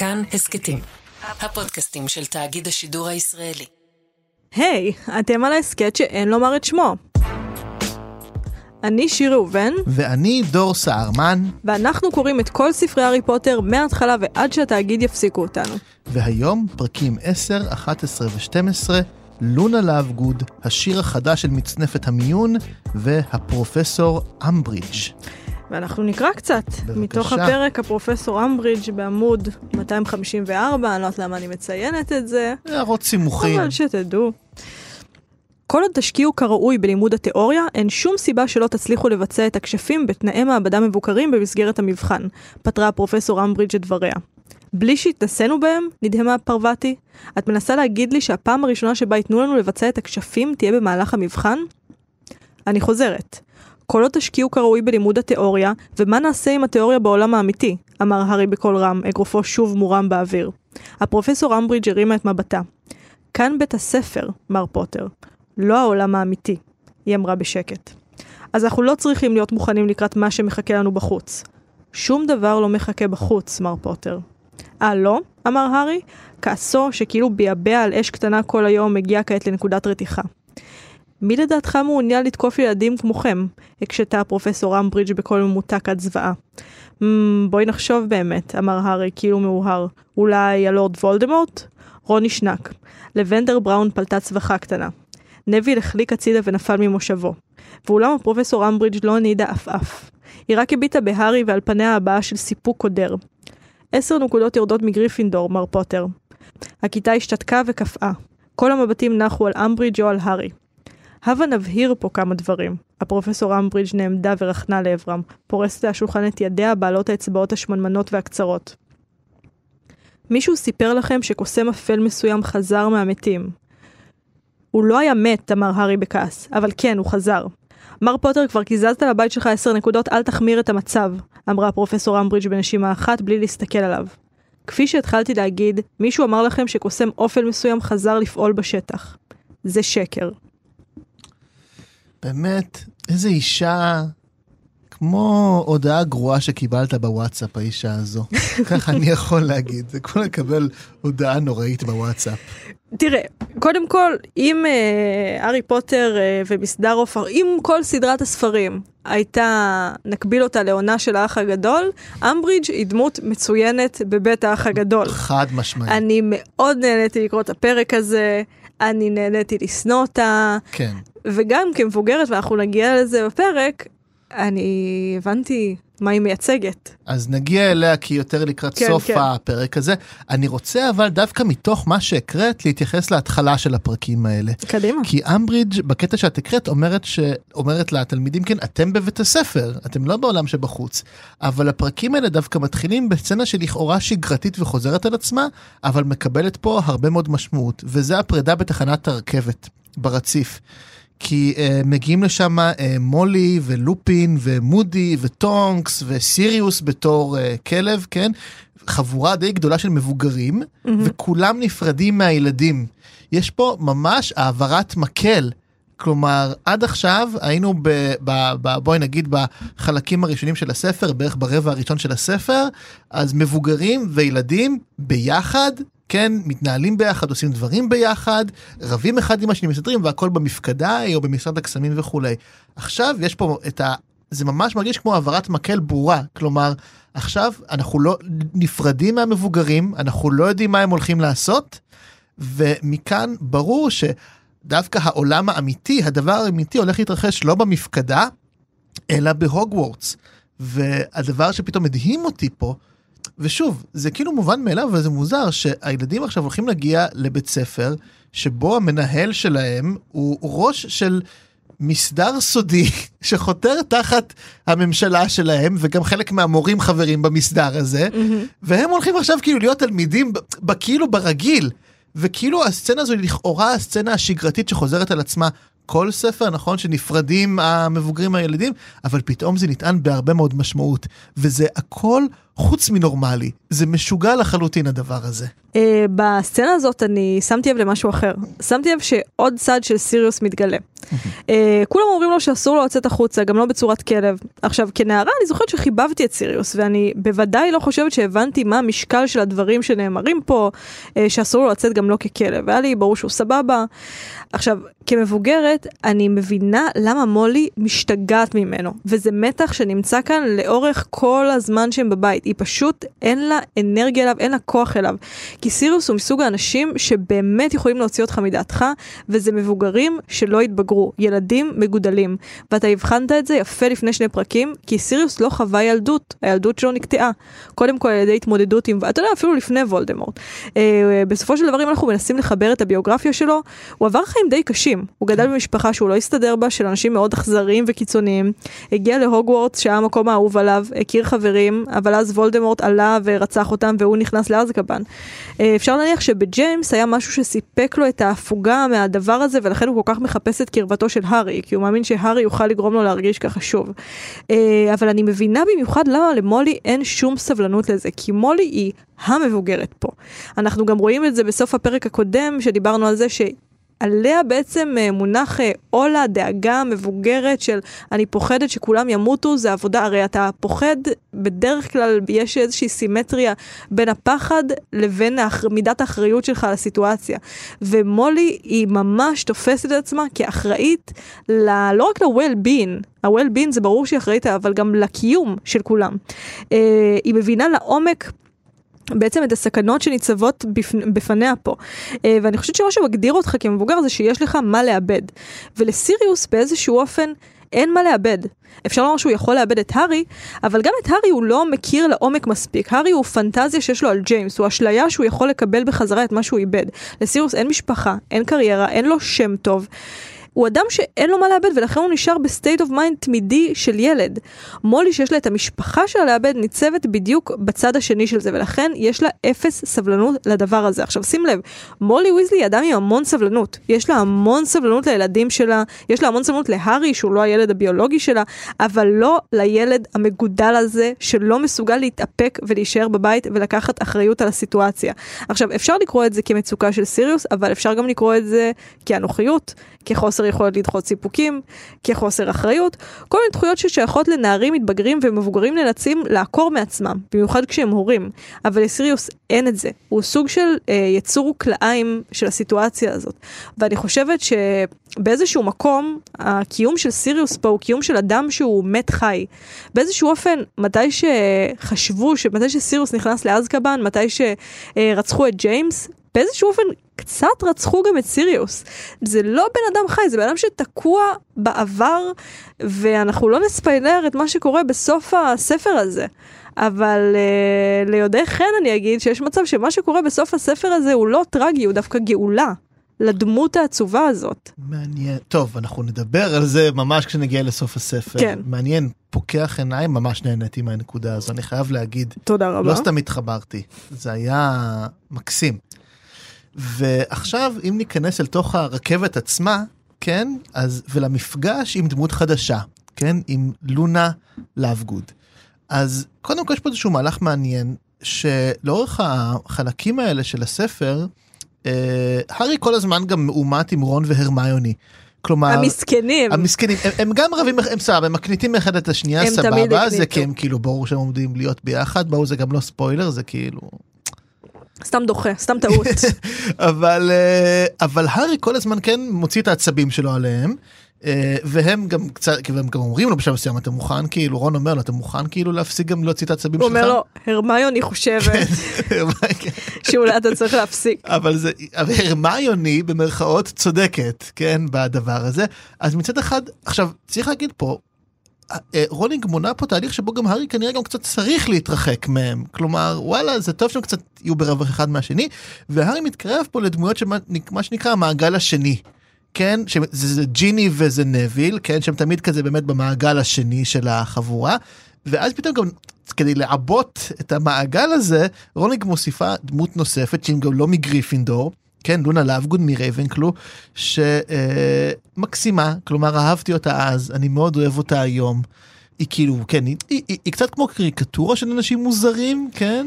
כאן הסכתים, הפודקאסטים של תאגיד השידור הישראלי. היי, hey, אתם על ההסכת שאין לומר את שמו. אני שיר ראובן. ואני דור סהרמן. ואנחנו קוראים את כל ספרי הארי פוטר מההתחלה ועד שהתאגיד יפסיקו אותנו. והיום פרקים 10, 11 ו-12, לונה לאבגוד, השיר החדש של מצנפת המיון, והפרופסור אמברידג'. ואנחנו נקרא קצת. בבקשה. מתוך הפרק הפרופסור אמברידג' בעמוד 254, אני לא יודעת למה אני מציינת את זה. הערות סימוכים. אבל שתדעו. כל עוד תשקיעו כראוי בלימוד התיאוריה, אין שום סיבה שלא תצליחו לבצע את הכשפים בתנאי מעבדה מבוקרים במסגרת המבחן, פתרה הפרופסור אמברידג' את דבריה. בלי שהתנסינו בהם, נדהמה פרווטי, את מנסה להגיד לי שהפעם הראשונה שבה ייתנו לנו לבצע את הכשפים תהיה במהלך המבחן? אני חוזרת. כל עוד תשקיעו כראוי בלימוד התיאוריה, ומה נעשה עם התיאוריה בעולם האמיתי? אמר הארי בקול רם, אגרופו שוב מורם באוויר. הפרופסור אמברידג' הרימה את מבטה. כאן בית הספר, מר פוטר, לא העולם האמיתי, היא אמרה בשקט. אז אנחנו לא צריכים להיות מוכנים לקראת מה שמחכה לנו בחוץ. שום דבר לא מחכה בחוץ, מר פוטר. אה, לא? אמר הארי, כעסו שכאילו ביעבע על אש קטנה כל היום מגיע כעת לנקודת רתיחה. מי לדעתך מעוניין לתקוף ילדים כמוכם? הקשתה הפרופסור אמברידג' בקול ממותק עד זוועה. ממ, בואי נחשוב באמת, אמר הארי כאילו מהורהר. אולי הלורד וולדמורט? רון נשנק. לבנדר בראון פלטה צווחה קטנה. נוויל החליק הצידה ונפל ממושבו. ואולם הפרופסור אמברידג' לא הנידה עפעף. היא רק הביטה בהארי ועל פניה הבעה של סיפוק קודר. עשר נקודות יורדות מגריפינדור, מר פוטר. הכיתה השתתקה וקפאה. כל המבטים נחו על אמברידג' או על הארי. הבה נבהיר פה כמה דברים. הפרופסור אמברידג' נעמדה ורחנה לעברם, פורסת השולחן את ידיה בעלות האצבעות השמנמנות והקצרות. מישהו סיפר לכם שקוסם אפל מסוים חזר מהמתים. הוא לא היה מת, אמר הארי בכעס, אבל כן, הוא חזר. מר פוטר, כבר קיזזת לבית שלך עשר נקודות, אל תחמיר את המצב, אמרה פרופסור אמברידג' בנשימה אחת בלי להסתכל עליו. כפי שהתחלתי להגיד, מישהו אמר לכם שקוסם אופל מסוים חזר לפעול בשטח. זה שקר. באמת, איזה אישה, כמו הודעה גרועה שקיבלת בוואטסאפ, האישה הזו. ככה אני יכול להגיד, זה כמו לקבל הודעה נוראית בוואטסאפ. תראה, קודם כל, אם אה, הארי פוטר אה, ומסדר עופר, אם כל סדרת הספרים הייתה, נקביל אותה לעונה של האח הגדול, אמברידג' היא דמות מצוינת בבית האח הגדול. חד משמעית. אני מאוד נהניתי לקרוא את הפרק הזה, אני נהניתי לשנוא אותה. כן. וגם כמבוגרת, ואנחנו נגיע לזה בפרק, אני הבנתי מה היא מייצגת. אז נגיע אליה כי יותר לקראת כן, סוף כן. הפרק הזה. אני רוצה אבל דווקא מתוך מה שהקראת להתייחס להתחלה של הפרקים האלה. קדימה. כי אמברידג' בקטע שאת הקראת אומרת, ש... אומרת לתלמידים כן אתם בבית הספר אתם לא בעולם שבחוץ. אבל הפרקים האלה דווקא מתחילים בסצנה שלכאורה שגרתית וחוזרת על עצמה אבל מקבלת פה הרבה מאוד משמעות וזה הפרידה בתחנת הרכבת ברציף. כי uh, מגיעים לשם uh, מולי ולופין ומודי וטונקס וסיריוס בתור uh, כלב, כן? חבורה די גדולה של מבוגרים, mm-hmm. וכולם נפרדים מהילדים. יש פה ממש העברת מקל. כלומר, עד עכשיו היינו ב, ב, ב... בואי נגיד בחלקים הראשונים של הספר, בערך ברבע הראשון של הספר, אז מבוגרים וילדים ביחד כן, מתנהלים ביחד, עושים דברים ביחד, רבים אחד עם השני, מסתדרים, והכל במפקדה או במשרד הקסמים וכולי. עכשיו יש פה את ה... זה ממש מרגיש כמו העברת מקל ברורה, כלומר, עכשיו אנחנו לא נפרדים מהמבוגרים, אנחנו לא יודעים מה הם הולכים לעשות, ומכאן ברור שדווקא העולם האמיתי, הדבר האמיתי הולך להתרחש לא במפקדה, אלא בהוגוורטס. והדבר שפתאום מדהים אותי פה, ושוב, זה כאילו מובן מאליו, אבל זה מוזר שהילדים עכשיו הולכים להגיע לבית ספר, שבו המנהל שלהם הוא ראש של מסדר סודי שחותר תחת הממשלה שלהם, וגם חלק מהמורים חברים במסדר הזה, mm-hmm. והם הולכים עכשיו כאילו להיות תלמידים כאילו ברגיל. וכאילו הסצנה הזו היא לכאורה הסצנה השגרתית שחוזרת על עצמה כל ספר, נכון שנפרדים המבוגרים מהילדים, אבל פתאום זה נטען בהרבה מאוד משמעות, וזה הכל חוץ מנורמלי. זה משוגע לחלוטין הדבר הזה. Uh, בסצנה הזאת אני שמתי לב למשהו אחר. שמתי לב שעוד צד של סיריוס מתגלה. uh, כולם אומרים לו שאסור לו לצאת החוצה, גם לא בצורת כלב. עכשיו, כנערה אני זוכרת שחיבבתי את סיריוס, ואני בוודאי לא חושבת שהבנתי מה המשקל של הדברים שנאמרים פה, uh, שאסור לו לצאת גם לא ככלב. היה לי ברור שהוא סבבה. עכשיו, כמבוגרת, אני מבינה למה מולי משתגעת ממנו, וזה מתח שנמצא כאן לאורך כל הזמן שהם בבית. היא פשוט, אין לה אנרגיה אליו, אין לה כוח אליו. כי סיריוס הוא מסוג האנשים שבאמת יכולים להוציא אותך מדעתך, וזה מבוגרים שלא התבגרו, ילדים מגודלים. ואתה הבחנת את זה יפה לפני שני פרקים, כי סיריוס לא חווה ילדות, הילדות שלו נקטעה. קודם כל על ידי התמודדות עם, אתה יודע, אפילו לפני וולדמורט. אה, בסופו של דבר, אם אנחנו מנסים לחבר את הביוגרפיה שלו, הוא עבר חיים די קשים. הוא גדל במשפחה שהוא לא הסתדר בה, של אנשים מאוד אכזריים וקיצוניים. הגיע להוגוורטס, שהיה המקום האהוב עליו, הכיר חברים, אבל אז וולדמורט עלה ורצח אותם והוא נכנס לאזקבאן. אה, אפשר להניח שבג'יימס היה משהו שסיפק לו את ההפוגה מהדבר הזה, ולכן הוא כל כך מחפש את קרבתו של הארי, כי הוא מאמין שהארי יוכל לגרום לו להרגיש ככה שוב. אה, אבל אני מבינה במיוחד למה למולי אין שום סבלנות לזה, כי מולי היא המבוגרת פה. אנחנו גם רואים את זה בסוף הפרק הקודם, שדיברנו על זה ש... עליה בעצם אה, מונח אה, עול הדאגה המבוגרת של אני פוחדת שכולם ימותו, זה עבודה, הרי אתה פוחד, בדרך כלל יש איזושהי סימטריה בין הפחד לבין מידת האחריות שלך לסיטואציה. ומולי היא ממש תופסת את עצמה כאחראית ל, לא רק ל-well-being, ה-well-being זה ברור שהיא אחראית, אבל גם לקיום של כולם. אה, היא מבינה לעומק בעצם את הסכנות שניצבות בפניה פה. אה, ואני חושבת שמה שמגדיר אותך כמבוגר זה שיש לך מה לאבד. ולסיריוס באיזשהו אופן אין מה לאבד. אפשר לומר שהוא יכול לאבד את הארי, אבל גם את הארי הוא לא מכיר לעומק מספיק. הארי הוא פנטזיה שיש לו על ג'יימס, הוא אשליה שהוא יכול לקבל בחזרה את מה שהוא איבד. לסיריוס אין משפחה, אין קריירה, אין לו שם טוב. הוא אדם שאין לו מה לאבד ולכן הוא נשאר ב state of mind תמידי של ילד. מולי שיש לה את המשפחה שלה לאבד ניצבת בדיוק בצד השני של זה ולכן יש לה אפס סבלנות לדבר הזה. עכשיו שים לב, מולי ויזלי היא אדם עם המון סבלנות. יש לה המון סבלנות לילדים שלה, יש לה המון סבלנות להארי שהוא לא הילד הביולוגי שלה, אבל לא לילד המגודל הזה שלא מסוגל להתאפק ולהישאר בבית ולקחת אחריות על הסיטואציה. עכשיו אפשר לקרוא את זה כמצוקה של סיריוס, אבל אפשר גם לקרוא את זה כאנוכיות, כחוסר יכולת לדחות סיפוקים, כחוסר אחריות, כל מיני תחויות ששייכות לנערים מתבגרים ומבוגרים נאלצים לעקור מעצמם, במיוחד כשהם הורים. אבל לסיריוס אין את זה, הוא סוג של אה, יצור כלאיים של הסיטואציה הזאת. ואני חושבת שבאיזשהו מקום, הקיום של סיריוס פה הוא קיום של אדם שהוא מת חי. באיזשהו אופן, מתי שחשבו, מתי שסיריוס נכנס לאזקבאן, מתי שרצחו את ג'יימס, באיזשהו אופן קצת רצחו גם את סיריוס. זה לא בן אדם חי, זה בן אדם שתקוע בעבר, ואנחנו לא נספיילר את מה שקורה בסוף הספר הזה. אבל uh, ליודעי חן אני אגיד שיש מצב שמה שקורה בסוף הספר הזה הוא לא טרגי, הוא דווקא גאולה. לדמות העצובה הזאת. מעניין. טוב, אנחנו נדבר על זה ממש כשנגיע לסוף הספר. כן. מעניין, פוקח עיניים, ממש נהניתי מהנקודה הזו, אני חייב להגיד. תודה רבה. לא סתם התחברתי, זה היה מקסים. ועכשיו אם ניכנס אל תוך הרכבת עצמה, כן, אז ולמפגש עם דמות חדשה, כן, עם לונה לאבגוד. אז קודם כל יש פה איזשהו מהלך מעניין, שלאורך החלקים האלה של הספר, אה, הארי כל הזמן גם מאומת עם רון והרמיוני. כלומר, המסכנים, המסכנים, הם, הם גם רבים, הם סבבה, הם מקניטים אחד את השנייה, הם תמיד סבבה, זה. כי הם כאילו ברור שהם עומדים להיות ביחד, ברור זה גם לא ספוילר, זה כאילו... סתם דוחה, סתם טעות. אבל אה, אבל הארי כל הזמן כן מוציא את העצבים שלו עליהם. אה, והם גם קצת כאילו, הם גם אומרים לו בשלב מסוים אתה מוכן כאילו רון אומר לו אתה מוכן כאילו להפסיק גם להוציא את העצבים הוא שלך. אומר לו, הרמיוני חושבת שאולי אתה צריך להפסיק. אבל זה אבל הרמיוני במרכאות צודקת כן בדבר הזה אז מצד אחד עכשיו צריך להגיד פה. אה, רולינג מונה פה תהליך שבו גם הארי כנראה גם קצת צריך להתרחק מהם כלומר וואלה זה טוב שהם קצת יהיו ברווח אחד מהשני והארי מתקרב פה לדמויות שמה מה שנקרא המעגל השני. כן שזה זה ג'יני וזה נביל כן שהם תמיד כזה באמת במעגל השני של החבורה ואז פתאום גם כדי לעבות את המעגל הזה רולינג מוסיפה דמות נוספת שהיא גם לא מגריפינדור כן לונה לאבגוד מרייבנקלו שמקסימה כלומר אהבתי אותה אז אני מאוד אוהב אותה היום. היא כאילו, כן, היא, היא, היא, היא קצת כמו קריקטורה של אנשים מוזרים, כן?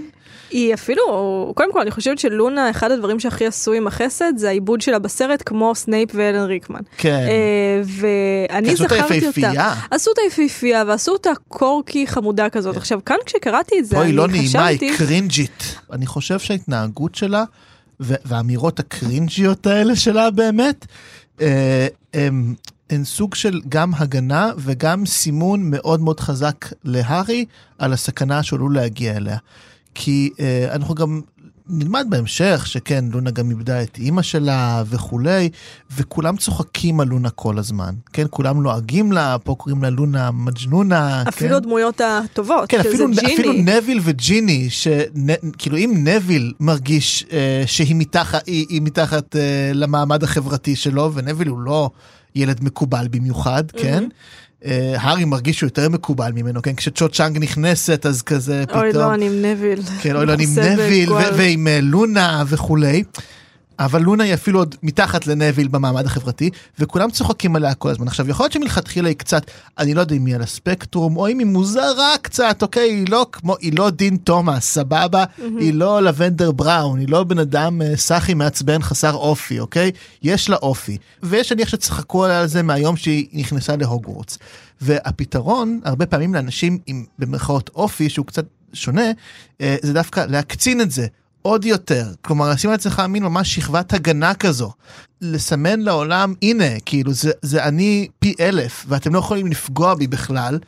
היא אפילו, קודם כל אני חושבת שלונה, אחד הדברים שהכי עשו עימה חסד זה העיבוד שלה בסרט כמו סנייפ ואלן ריקמן. כן. אה, ואני עשו אותה זכרתי אותה. יפהפייה. עשו אותה יפהפייה ועשו אותה quirky חמודה כזאת. עכשיו כאן כשקראתי את זה, פה היא אני לא נעימה, חשבתי... היא קרינג'ית. אני חושב שההתנהגות שלה והאמירות הקרינג'יות האלה שלה באמת, אה, הם, הן סוג של גם הגנה וגם סימון מאוד מאוד חזק להארי על הסכנה שעלול להגיע אליה. כי אה, אנחנו גם נלמד בהמשך שכן, לונה גם איבדה את אימא שלה וכולי, וכולם צוחקים על לונה כל הזמן. כן, כולם לועגים לה, פה קוראים לה לונה מג'נונה. אפילו כן? הדמויות הטובות, כן, שזה אפילו, ג'יני. אפילו נביל וג'יני, שכאילו אם נביל מרגיש אה, שהיא מתחת, היא, היא מתחת אה, למעמד החברתי שלו, ונביל הוא לא ילד מקובל במיוחד, כן? אה, הארי מרגיש שהוא יותר מקובל ממנו, כן? כשצ'ו צ'אנג נכנסת אז כזה פתאום. אוי לא, אני עם נביל. כן, אוי לא, אני עם נביל. ועם אה, לונה וכולי. אבל לונה היא אפילו עוד מתחת לנביל במעמד החברתי, וכולם צוחקים עליה כל הזמן. עכשיו, יכול להיות שמלכתחילה היא קצת, אני לא יודע אם היא על הספקטרום, או אם היא מוזרה קצת, אוקיי? היא לא כמו, היא לא דין תומאס, סבבה? היא לא לבנדר בראון, היא לא בן אדם אה, סאחי מעצבן חסר אופי, אוקיי? יש לה אופי. ויש נניח שצחקו עליה על זה מהיום שהיא נכנסה להוגוורטס. והפתרון, הרבה פעמים לאנשים עם במרכאות אופי, שהוא קצת שונה, אה, זה דווקא להקצין את זה. עוד יותר, כלומר לשים על עצמך מין ממש שכבת הגנה כזו, לסמן לעולם הנה כאילו זה, זה אני פי אלף ואתם לא יכולים לפגוע בי בכלל.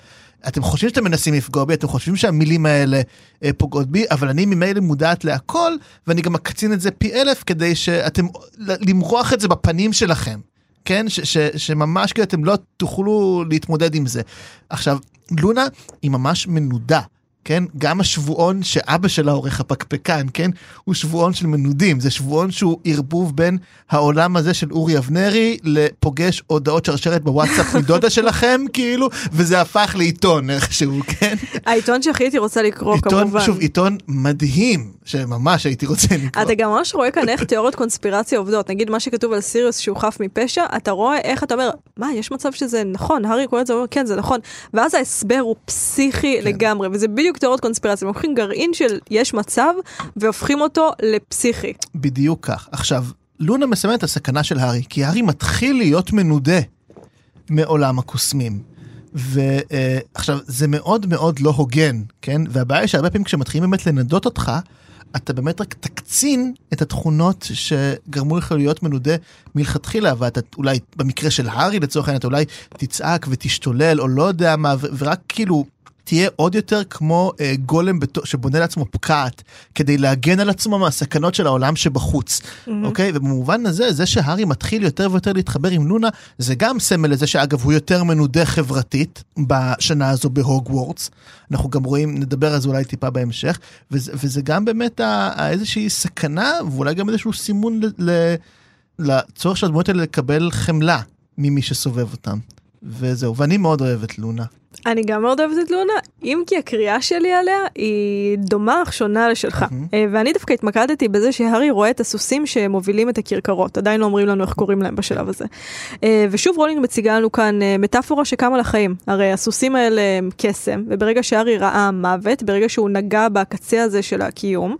אתם חושבים שאתם מנסים לפגוע בי, אתם חושבים שהמילים האלה אה, פוגעות בי, אבל אני ממילא מודעת להכל, ואני גם מקצין את זה פי אלף כדי שאתם, למרוח את זה בפנים שלכם. כן? ש, ש, שממש כאילו אתם לא תוכלו להתמודד עם זה. עכשיו, לונה היא ממש מנודה. כן? גם השבועון שאבא שלה עורך הפקפקן, כן? הוא שבועון של מנודים, זה שבועון שהוא ערבוב בין העולם הזה של אורי אבנרי לפוגש הודעות שרשרת בוואטסאפ מדודה שלכם, כאילו, וזה הפך לעיתון איכשהו, כן? העיתון שהכי הייתי רוצה לקרוא עיתון, כמובן. שוב, עיתון מדהים, שממש הייתי רוצה לקרוא. אתה גם ממש רואה כאן איך תיאוריות קונספירציה עובדות. נגיד מה שכתוב על סיריוס שהוא חף מפשע, אתה רואה איך אתה אומר, מה, יש מצב שזה נכון, הארי קורא את זה ואומר, כן, זה נכון. ואז ההסבר הוא פסיכי כן. לגמרי, וזה בדיוק תיאוריות קונספירציה. הם לוקחים גרעין של יש מצב, והופכים אותו לפסיכי. בדיוק כך. עכשיו, לונה מסמנת את הסכנה של הארי, כי הארי מתחיל להיות מנודה מעולם הקוסמים. ועכשיו, זה מאוד מאוד לא הוגן, כן? והבעיה היא שהרבה פעמים כשמתחילים באמת לנדות אותך, אתה באמת רק תקצין את התכונות שגרמו לך להיות מנודה מלכתחילה, ואתה אולי, במקרה של הארי לצורך העניין, אתה אולי תצעק ותשתולל, או לא יודע מה, ורק כאילו... תהיה עוד יותר כמו אה, גולם בתו, שבונה לעצמו פקעת כדי להגן על עצמו מהסכנות של העולם שבחוץ, אוקיי? ובמובן הזה, זה שהארי מתחיל יותר ויותר להתחבר עם לונה, זה גם סמל לזה שאגב הוא יותר מנודה חברתית בשנה הזו בהוגוורטס. אנחנו גם רואים, נדבר על זה אולי טיפה בהמשך, וזה, וזה גם באמת ה- איזושהי סכנה, ואולי גם איזשהו סימון ל, ל, לצורך של הדמויות האלה לקבל חמלה ממי שסובב אותם. וזהו, ואני מאוד אוהב את לונה. אני גם מאוד אוהבת את לונה, אם כי הקריאה שלי עליה היא דומה אך שונה לשלך. אה, ואני דווקא התמקדתי בזה שהארי רואה את הסוסים שמובילים את הכרכרות, עדיין לא אומרים לנו איך קוראים להם בשלב הזה. אה, ושוב רולינג מציגה לנו כאן אה, מטאפורה שקמה לחיים. הרי הסוסים האלה הם קסם, וברגע שהארי ראה מוות, ברגע שהוא נגע בקצה הזה של הקיום,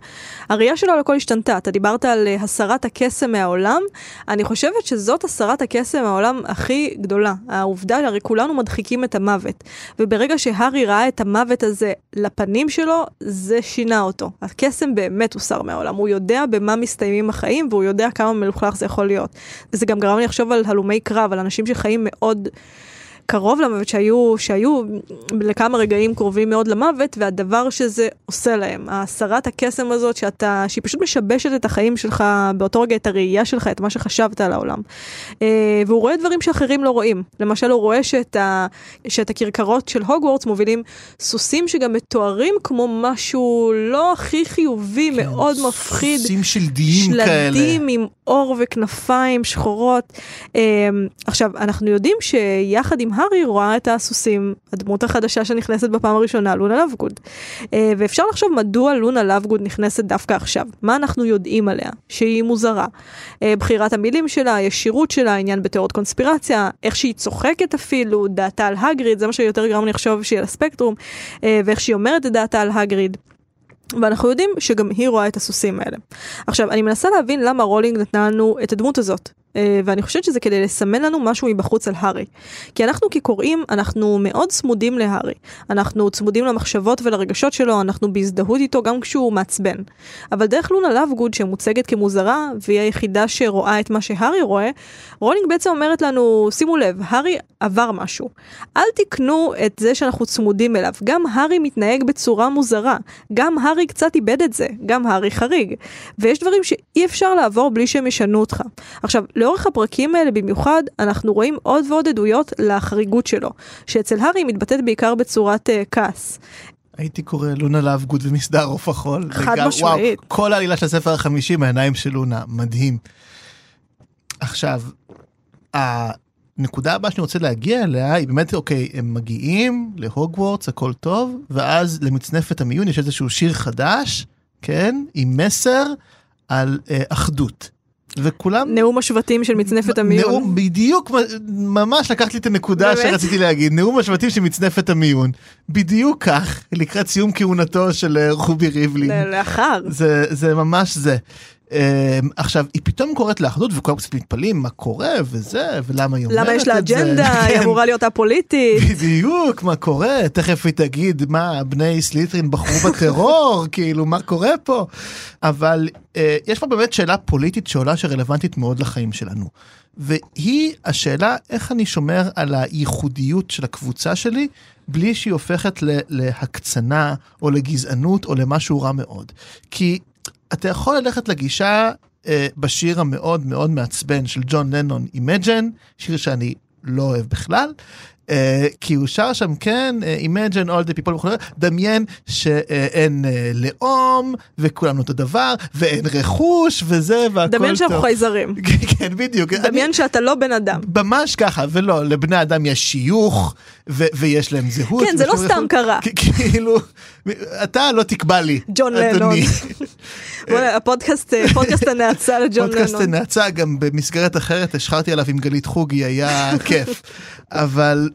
הראייה שלו על הכל השתנתה. אתה דיברת על הסרת הקסם מהעולם, אני חושבת שזאת הסרת הקסם מהעולם הכי גדולה. העובדה, הרי כולנו מדחיקים את המוות. וברגע שהארי ראה את המוות הזה לפנים שלו, זה שינה אותו. הקסם באמת הוסר מהעולם, הוא יודע במה מסתיימים החיים, והוא יודע כמה מלוכלך זה יכול להיות. וזה גם גרם לי לחשוב על הלומי קרב, על אנשים שחיים מאוד... קרוב למוות, שהיו, שהיו לכמה רגעים קרובים מאוד למוות, והדבר שזה עושה להם, הסרת הקסם הזאת, שאתה, שהיא פשוט משבשת את החיים שלך באותו רגע, את הראייה שלך, את מה שחשבת על העולם. אה, והוא רואה דברים שאחרים לא רואים. למשל, הוא רואה שאת, ה, שאת הכרכרות של הוגוורטס מובילים סוסים שגם מתוארים כמו משהו לא הכי חיובי, כן, מאוד מפחיד. סוסים שלדיים כאלה. שלדים עם עור וכנפיים שחורות. Um, עכשיו, אנחנו יודעים שיחד עם הארי רואה את הסוסים, הדמות החדשה שנכנסת בפעם הראשונה, לונה לבגוד. אה, ואפשר לחשוב מדוע לונה לבגוד נכנסת דווקא עכשיו. מה אנחנו יודעים עליה? שהיא מוזרה. אה, בחירת המילים שלה, הישירות שלה, העניין בתיאוריות קונספירציה, איך שהיא צוחקת אפילו, דעתה על הגריד, זה מה שיותר גרם לי לחשוב שהיא על הספקטרום, אה, ואיך שהיא אומרת את דעתה על הגריד. ואנחנו יודעים שגם היא רואה את הסוסים האלה. עכשיו, אני מנסה להבין למה רולינג נתנה לנו את הדמות הזאת. אה, ואני חושבת שזה כדי לסמן לנו משהו מבחוץ על הארי. כי אנחנו כקוראים, אנחנו מאוד צמודים להארי. אנחנו צמודים למחשבות ולרגשות שלו, אנחנו בהזדהות איתו גם כשהוא מעצבן. אבל דרך לונה לאבגוד, שמוצגת כמוזרה, והיא היחידה שרואה את מה שהארי רואה, רולינג בעצם אומרת לנו, שימו לב, הארי עבר משהו. אל תקנו את זה שאנחנו צמודים אליו. גם הארי מתנהג בצורה מוזרה. גם הארי קצת איבד את זה. גם הארי חריג. ויש דברים שאי אפשר לעבור בלי שהם ישנו אותך. עכשיו, לאורך הפרקים האלה במיוחד, אנחנו רואים עוד ועוד עדויות לחריגות שלו, שאצל הארי מתבטאת בעיקר בצורת uh, כעס. הייתי קורא לונה לאבגוד ומסדר עוף החול. חד וגם- משמעית. וואו, כל העלילה של הספר החמישי מהעיניים של לונה, מדהים. עכשיו, הנקודה הבאה שאני רוצה להגיע אליה היא באמת, אוקיי, הם מגיעים להוגוורטס, הכל טוב, ואז למצנפת המיון יש איזשהו שיר חדש, כן, עם מסר על אה, אחדות. וכולם... נאום השבטים של מצנפת המיון. נאום, בדיוק, ממש לקחת לי את הנקודה באמת? שרציתי להגיד, נאום השבטים של מצנפת המיון. בדיוק כך, לקראת סיום כהונתו של אה, רובי ריבלין. לאחר. זה, זה ממש זה. Um, עכשיו, היא פתאום קוראת לאחדות וכולם קצת מתפלאים מה קורה וזה, ולמה היא אומרת את זה. למה יש לה אג'נדה, היא כן, אמורה להיות א-פוליטית. בדיוק, מה קורה? תכף היא תגיד מה, בני סליטרין בחרו בטרור, כאילו, מה קורה פה? אבל uh, יש פה באמת שאלה פוליטית שעולה שרלוונטית מאוד לחיים שלנו. והיא השאלה איך אני שומר על הייחודיות של הקבוצה שלי בלי שהיא הופכת להקצנה או לגזענות או למשהו רע מאוד. כי אתה יכול ללכת לגישה אה, בשיר המאוד מאוד מעצבן של ג'ון לנון, Imagine, שיר שאני לא אוהב בכלל. Uh, כי הוא שר שם כן, uh, Imagine all the people וכו', דמיין שאין uh, לאום וכולנו אותו דבר ואין רכוש וזה והכל טוב. דמיין שאנחנו חייזרים. כן בדיוק. דמיין שאתה לא בן אדם. ממש ככה, ולא, לבני אדם יש שיוך, ו- ויש להם זהות. כן, זה לא סתם רכוש. קרה. כאילו, אתה לא תקבע לי, ג'ון לנון. הפודקאסט, פודקאסט הנאצה לג'ון פודקאסט לנון. נאצה, גם במסגרת אחרת השחרתי עליו עם גלית חוגי, היה כיף. אבל,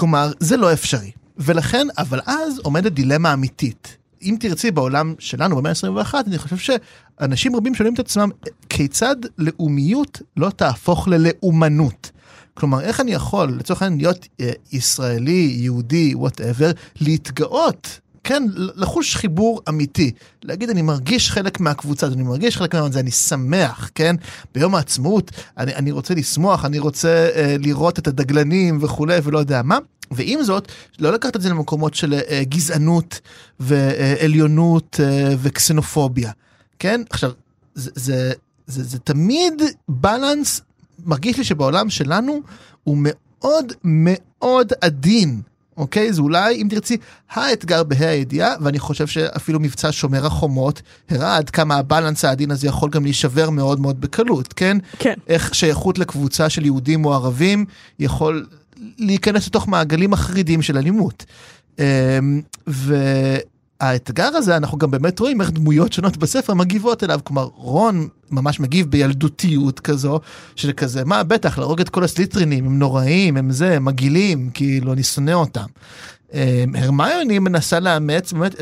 כלומר, זה לא אפשרי. ולכן, אבל אז עומדת דילמה אמיתית. אם תרצי בעולם שלנו במאה ה-21, אני חושב שאנשים רבים שואלים את עצמם, כיצד לאומיות לא תהפוך ללאומנות? כלומר, איך אני יכול, לצורך העניין, להיות אה, ישראלי, יהודי, וואטאבר, להתגאות, כן, לחוש חיבור אמיתי. להגיד, אני מרגיש חלק מהקבוצה, הזאת, אני מרגיש חלק מהזה, אני שמח, כן? ביום העצמאות, אני, אני רוצה לשמוח, אני רוצה אה, לראות את הדגלנים וכולי, ולא יודע מה. ועם זאת, לא לקחת את זה למקומות של אה, גזענות ועליונות אה, וקסנופוביה, כן? עכשיו, זה, זה, זה, זה תמיד בלנס, מרגיש לי שבעולם שלנו הוא מאוד מאוד עדין. אוקיי? זה אולי, אם תרצי, האתגר בה"א הידיעה, ואני חושב שאפילו מבצע שומר החומות הראה עד כמה הבלנס העדין הזה יכול גם להישבר מאוד מאוד בקלות, כן? כן. איך שייכות לקבוצה של יהודים או ערבים יכול להיכנס לתוך מעגלים מחרידים של אלימות. אמ, והאתגר הזה, אנחנו גם באמת רואים איך דמויות שונות בספר מגיבות אליו, כלומר רון ממש מגיב בילדותיות כזו, של כזה, מה בטח, להרוג את כל הסליטרינים, הם נוראים, הם זה, הם מגעילים, כאילו, אני שונא אותם. אמ, הרמיוני מנסה לאמץ, באמת,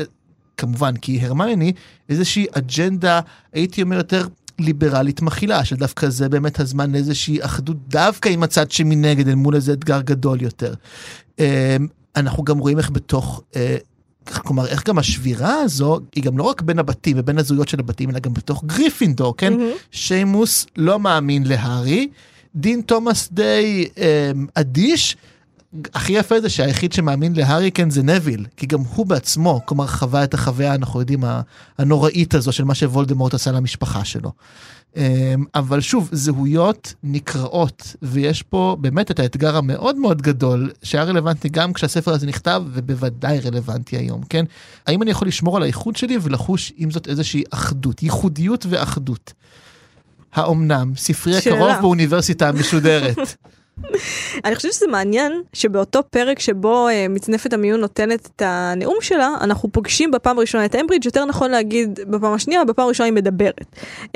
כמובן, כי הרמיוני איזושהי אג'נדה, הייתי אומר יותר ליברלית מכילה, שדווקא זה באמת הזמן לאיזושהי אחדות דווקא עם הצד שמנגד, אל מול איזה אתגר גדול יותר. אמ, אנחנו גם רואים איך בתוך, אה, כלומר, איך גם השבירה הזו, היא גם לא רק בין הבתים ובין הזהויות של הבתים, אלא גם בתוך גריפינדור, כן? מהמם. שיימוס לא מאמין להארי, דין תומאס די אה, אדיש. הכי יפה זה שהיחיד שמאמין להארי כן זה נביל, כי גם הוא בעצמו, כלומר חווה את החוויה, אנחנו יודעים, הנוראית הזו של מה שוולדמורט עשה למשפחה שלו. אה, אבל שוב, זהויות נקראות, ויש פה באמת את האתגר המאוד מאוד גדול, שהיה רלוונטי גם כשהספר הזה נכתב, ובוודאי רלוונטי היום, כן? האם אני יכול לשמור על האיחוד שלי ולחוש עם זאת איזושהי אחדות, ייחודיות ואחדות? האומנם, ספרי שאלה. הקרוב באוניברסיטה המשודרת. אני חושבת שזה מעניין שבאותו פרק שבו uh, מצנפת המיון נותנת את הנאום שלה, אנחנו פוגשים בפעם הראשונה את אמברידג', יותר נכון להגיד בפעם השנייה, בפעם הראשונה היא מדברת. Um,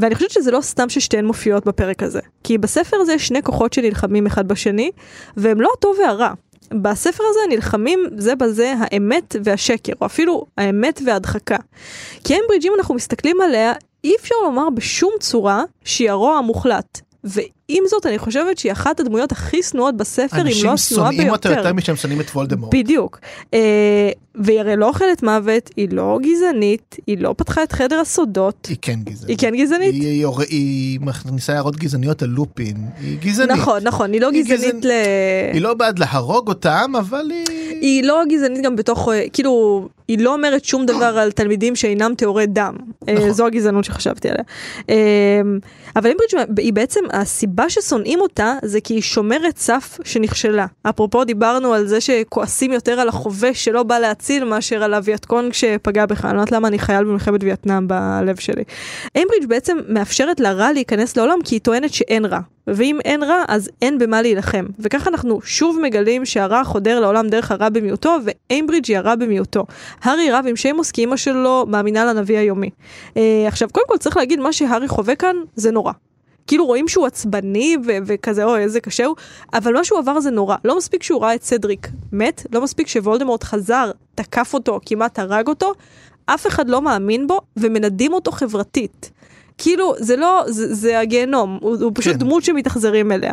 ואני חושבת שזה לא סתם ששתיהן מופיעות בפרק הזה, כי בספר הזה יש שני כוחות שנלחמים אחד בשני, והם לא הטוב והרע. בספר הזה נלחמים זה בזה האמת והשקר, או אפילו האמת וההדחקה. כי אמברידג' אם אנחנו מסתכלים עליה, אי אפשר לומר בשום צורה שהיא הרוע המוחלט. ועם זאת אני חושבת שהיא אחת הדמויות הכי שנואות בספר, אם לא אנשים השנואה ביותר. שונאים אותה יותר משהם שונאים את וולדמורט. בדיוק. אה, והיא הרי לא אוכלת מוות, היא לא גזענית, היא לא פתחה את חדר הסודות. היא כן גזענית. היא כן גזענית? היא, היא, היא, היא מכניסה הערות גזעניות על לופין. היא גזענית. נכון, נכון, היא לא היא גזענית גזענ- ל... היא לא בעד להרוג אותם, אבל היא... היא לא גזענית גם בתוך, אה, כאילו, היא לא אומרת שום דבר על תלמידים שאינם טהורי דם. אה, נכון. זו הגזענות שחשבתי עליה. אה, אבל אימברידג' היא בעצם, הסיבה ששונאים אותה זה כי היא שומרת סף שנכשלה. אפרופו דיברנו על זה שכועסים יותר על החובש שלא בא להציל מאשר על אביתקון כשפגע בך. אני לא יודעת למה אני חייל במלחמת וייטנאם בלב שלי. אימברידג' בעצם מאפשרת לרע להיכנס לעולם כי היא טוענת שאין רע. ואם אין רע, אז אין במה להילחם. וככה אנחנו שוב מגלים שהרע חודר לעולם דרך הרע במיעוטו, ואיימברידג' היא הרע במיעוטו. הארי רב עם שיימוס כי אמא שלו מאמינה לנביא היומי. אה, עכשיו, קודם כל צריך להגיד, מה שהארי חווה כאן זה נורא. כאילו רואים שהוא עצבני ו- וכזה, אוי, איזה קשה הוא, אבל מה שהוא עבר זה נורא. לא מספיק שהוא ראה את סדריק מת, לא מספיק שוולדמורט חזר, תקף אותו, כמעט הרג אותו, אף אחד לא מאמין בו ומנדים אותו חברתית. כאילו, זה לא, זה, זה הגיהנום, הוא, הוא פשוט כן. דמות שמתאכזרים אליה.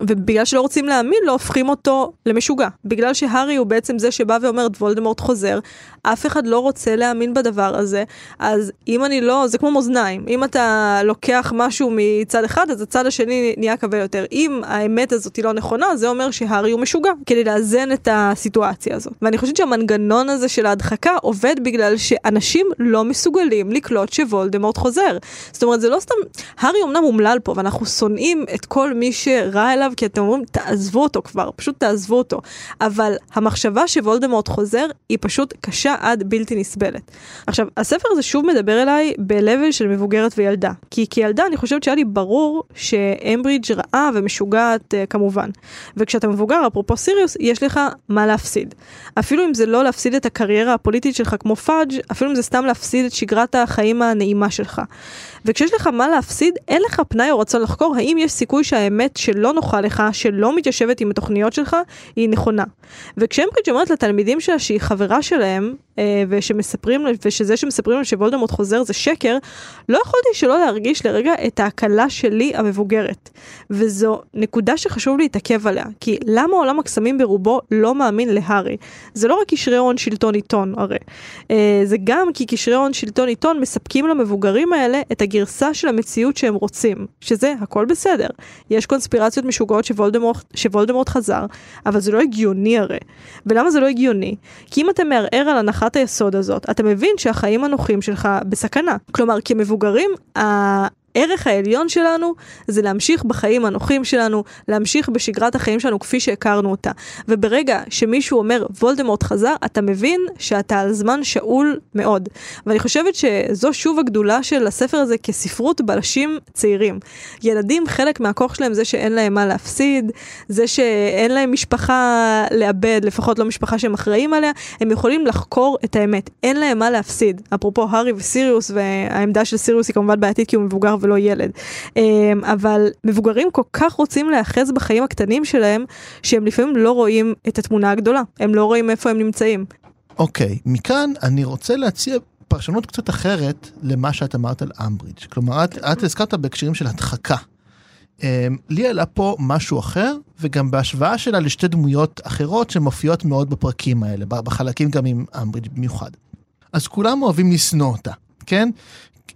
ובגלל שלא רוצים להאמין לו, הופכים אותו למשוגע. בגלל שהארי הוא בעצם זה שבא ואומר, וולדמורט חוזר, אף אחד לא רוצה להאמין בדבר הזה, אז אם אני לא, זה כמו מאזניים, אם אתה לוקח משהו מצד אחד, אז הצד השני נהיה כבד יותר. אם האמת הזאת היא לא נכונה, זה אומר שהארי הוא משוגע, כדי לאזן את הסיטואציה הזאת. ואני חושבת שהמנגנון הזה של ההדחקה עובד בגלל שאנשים לא מסוגלים לקלוט שוולדמורט חוזר. זאת אומרת, זה לא סתם, הארי אמנם אומלל פה, ואנחנו שונאים את כל מי שרע אליו, כי אתם אומרים, תעזבו אותו כבר, פשוט תעזבו אותו. אבל המחשבה שוולדמורט חוזר, היא פשוט קשה עד בלתי נסבלת. עכשיו, הספר הזה שוב מדבר אליי ב-level של מבוגרת וילדה. כי כילדה אני חושבת שהיה לי ברור שאמברידג' רעה ומשוגעת uh, כמובן. וכשאתה מבוגר, אפרופו סיריוס, יש לך מה להפסיד. אפילו אם זה לא להפסיד את הקריירה הפוליטית שלך כמו פאג', אפילו אם זה סתם להפסיד את שגרת החיים הנעימה שלך. וכשיש לך מה להפסיד, אין לך פנאי או רצון לחקור האם יש סיכוי שהאמת שלא נוחה לך, שלא מתיישבת עם התוכניות שלך, היא נכונה. וכשאמברידג' אומרת לתלמידים שלה שהיא חברה שלהם, אה, ושמספרים, ושזה שמספרים לה שוולדמורט חוזר זה שקר, לא יכולתי שלא להרגיש לרגע את ההקלה שלי המבוגרת. וזו נקודה שחשוב להתעכב עליה, כי למה עולם הקסמים ברובו לא מאמין להארי? זה לא רק קשרי הון שלטון עיתון הרי, אה, זה גם כי קשרי הון שלטון עיתון מספקים למבוגרים האלה את הגרסה של המציאות שהם רוצים, שזה הכל בסדר. יש קונספירציות משוגעות שוולדמורט, שוולדמורט חזר, אבל זה לא הגיוני הרי. ולמה זה לא הגיוני? כי אם אתה מערער על הנחת היסוד הזאת, אתה מבין שהחיים הנוחים שלך בסכנה. כלומר, כמבוגרים, הערך העליון שלנו זה להמשיך בחיים הנוחים שלנו, להמשיך בשגרת החיים שלנו כפי שהכרנו אותה. וברגע שמישהו אומר וולדמורט חזר, אתה מבין שאתה על זמן שאול מאוד. ואני חושבת שזו שוב הגדולה של הספר הזה כספרות בלשים צעירים. ילדים, חלק מהכוח שלהם זה שאין להם מה להפסיד, זה שאין להם משפחה לאבד, לפחות לא משפחה שהם אחראים עליה, הם יכולים לחקור את האמת, אין להם מה להפסיד. אפרופו הארי וסיריוס, והעמדה של סיריוס היא כמובן בעייתית כי הוא מבוגר ולא ילד. אמ, אבל מבוגרים כל כך רוצים להיאחז בחיים הקטנים שלהם, שהם לפעמים לא רואים את התמונה הגדולה, הם לא רואים איפה הם נמצאים. אוקיי, מכאן אני רוצה להציע פרשנות קצת אחרת למה שאת אמרת על אמברידג'. כלומר, את, את הזכרת בהקשרים של הדחקה. Um, לי עלה פה משהו אחר, וגם בהשוואה שלה לשתי דמויות אחרות שמופיעות מאוד בפרקים האלה, בחלקים גם עם אמברידג' במיוחד. אז כולם אוהבים לשנוא אותה, כן?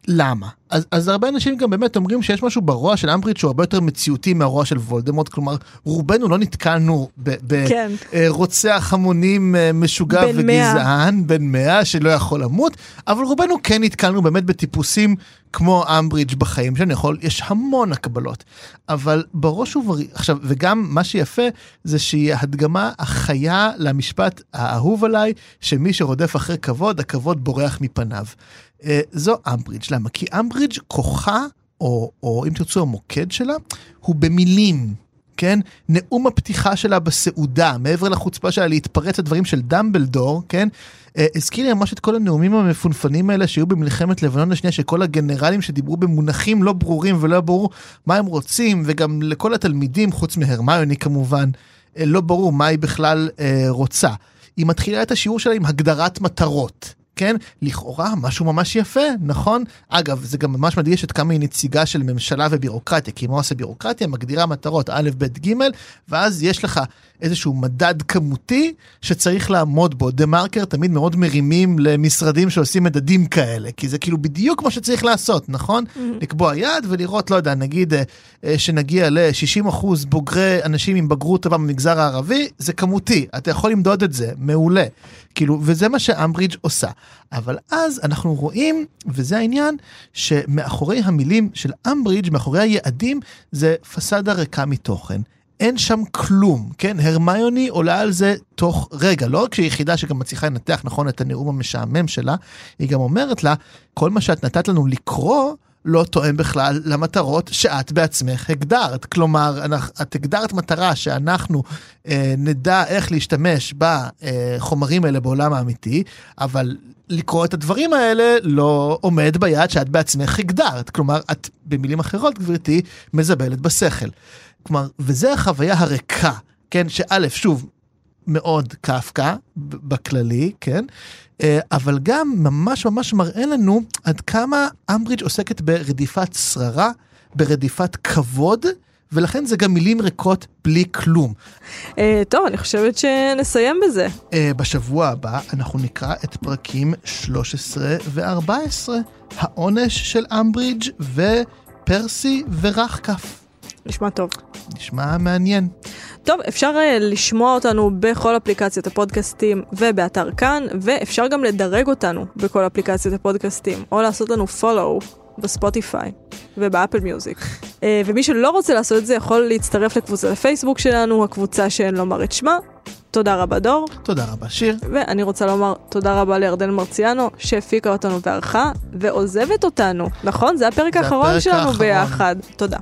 למה? אז, אז הרבה אנשים גם באמת אומרים שיש משהו ברוע של אמברידג' שהוא הרבה יותר מציאותי מהרוע של וולדמורט, כלומר רובנו לא נתקלנו כן. ברוצח המונים אה, משוגע בן. וגזען, בן מאה שלא יכול למות, אבל רובנו כן נתקלנו באמת בטיפוסים כמו אמברידג' בחיים שלנו, יכול, יש המון הקבלות, אבל בראש ובראש, עכשיו, וגם מה שיפה זה שהיא ההדגמה החיה למשפט האהוב עליי, שמי שרודף אחרי כבוד, הכבוד בורח מפניו. Uh, זו אמברידג', למה? כי אמברידג' כוחה או, או אם תרצו המוקד שלה, הוא במילים. כן? נאום הפתיחה שלה בסעודה, מעבר לחוצפה שלה להתפרץ לדברים של דמבלדור, כן? אה, הזכיר לי ממש את כל הנאומים המפונפנים האלה שהיו במלחמת לבנון השנייה, שכל הגנרלים שדיברו במונחים לא ברורים ולא ברור מה הם רוצים, וגם לכל התלמידים, חוץ מהרמיוני כמובן, אה, לא ברור מה היא בכלל אה, רוצה. היא מתחילה את השיעור שלה עם הגדרת מטרות. כן, לכאורה משהו ממש יפה, נכון? אגב, זה גם ממש מדגיש את כמה היא נציגה של ממשלה ובירוקרטיה, כי מה עושה בירוקרטיה? מגדירה מטרות א', ב', ג', ואז יש לך איזשהו מדד כמותי שצריך לעמוד בו. דה מרקר תמיד מאוד מרימים למשרדים שעושים מדדים כאלה, כי זה כאילו בדיוק מה שצריך לעשות, נכון? Mm-hmm. לקבוע יעד ולראות, לא יודע, נגיד אה, אה, שנגיע ל-60% בוגרי אנשים עם בגרות טובה במגזר הערבי, זה כמותי, אתה יכול למדוד את זה, מעולה. כאילו, וזה מה שאמברידג' עושה. אבל אז אנחנו רואים, וזה העניין, שמאחורי המילים של אמברידג', מאחורי היעדים, זה פסאדה ריקה מתוכן. אין שם כלום, כן? הרמיוני עולה על זה תוך רגע, לא רק שהיא יחידה שגם מצליחה לנתח נכון את הנאום המשעמם שלה, היא גם אומרת לה, כל מה שאת נתת לנו לקרוא, לא תואם בכלל למטרות שאת בעצמך הגדרת. כלומר, את הגדרת מטרה שאנחנו אה, נדע איך להשתמש בחומרים האלה בעולם האמיתי, אבל לקרוא את הדברים האלה לא עומד ביעד שאת בעצמך הגדרת. כלומר, את במילים אחרות, גברתי, מזבלת בשכל. כלומר, וזה החוויה הריקה, כן, שא', שוב, מאוד קפקא בכללי, כן? אה, אבל גם ממש ממש מראה לנו עד כמה אמברידג' עוסקת ברדיפת שררה, ברדיפת כבוד, ולכן זה גם מילים ריקות בלי כלום. Uh, טוב, אני חושבת שנסיים בזה. Uh, בשבוע הבא אנחנו נקרא את פרקים 13 ו-14, העונש של אמברידג' ופרסי ורחקף. נשמע טוב. נשמע מעניין. טוב, אפשר uh, לשמוע אותנו בכל אפליקציות הפודקאסטים ובאתר כאן, ואפשר גם לדרג אותנו בכל אפליקציות הפודקאסטים, או לעשות לנו follow בספוטיפיי ובאפל מיוזיק. uh, ומי שלא רוצה לעשות את זה יכול להצטרף לקבוצת הפייסבוק שלנו, הקבוצה שאין לומר את שמה. תודה רבה דור. תודה רבה שיר. ואני רוצה לומר תודה רבה לירדן מרציאנו, שהפיקה אותנו וערכה, ועוזבת אותנו, נכון? זה הפרק זה האחרון הפרק שלנו האחרון. ביחד. תודה.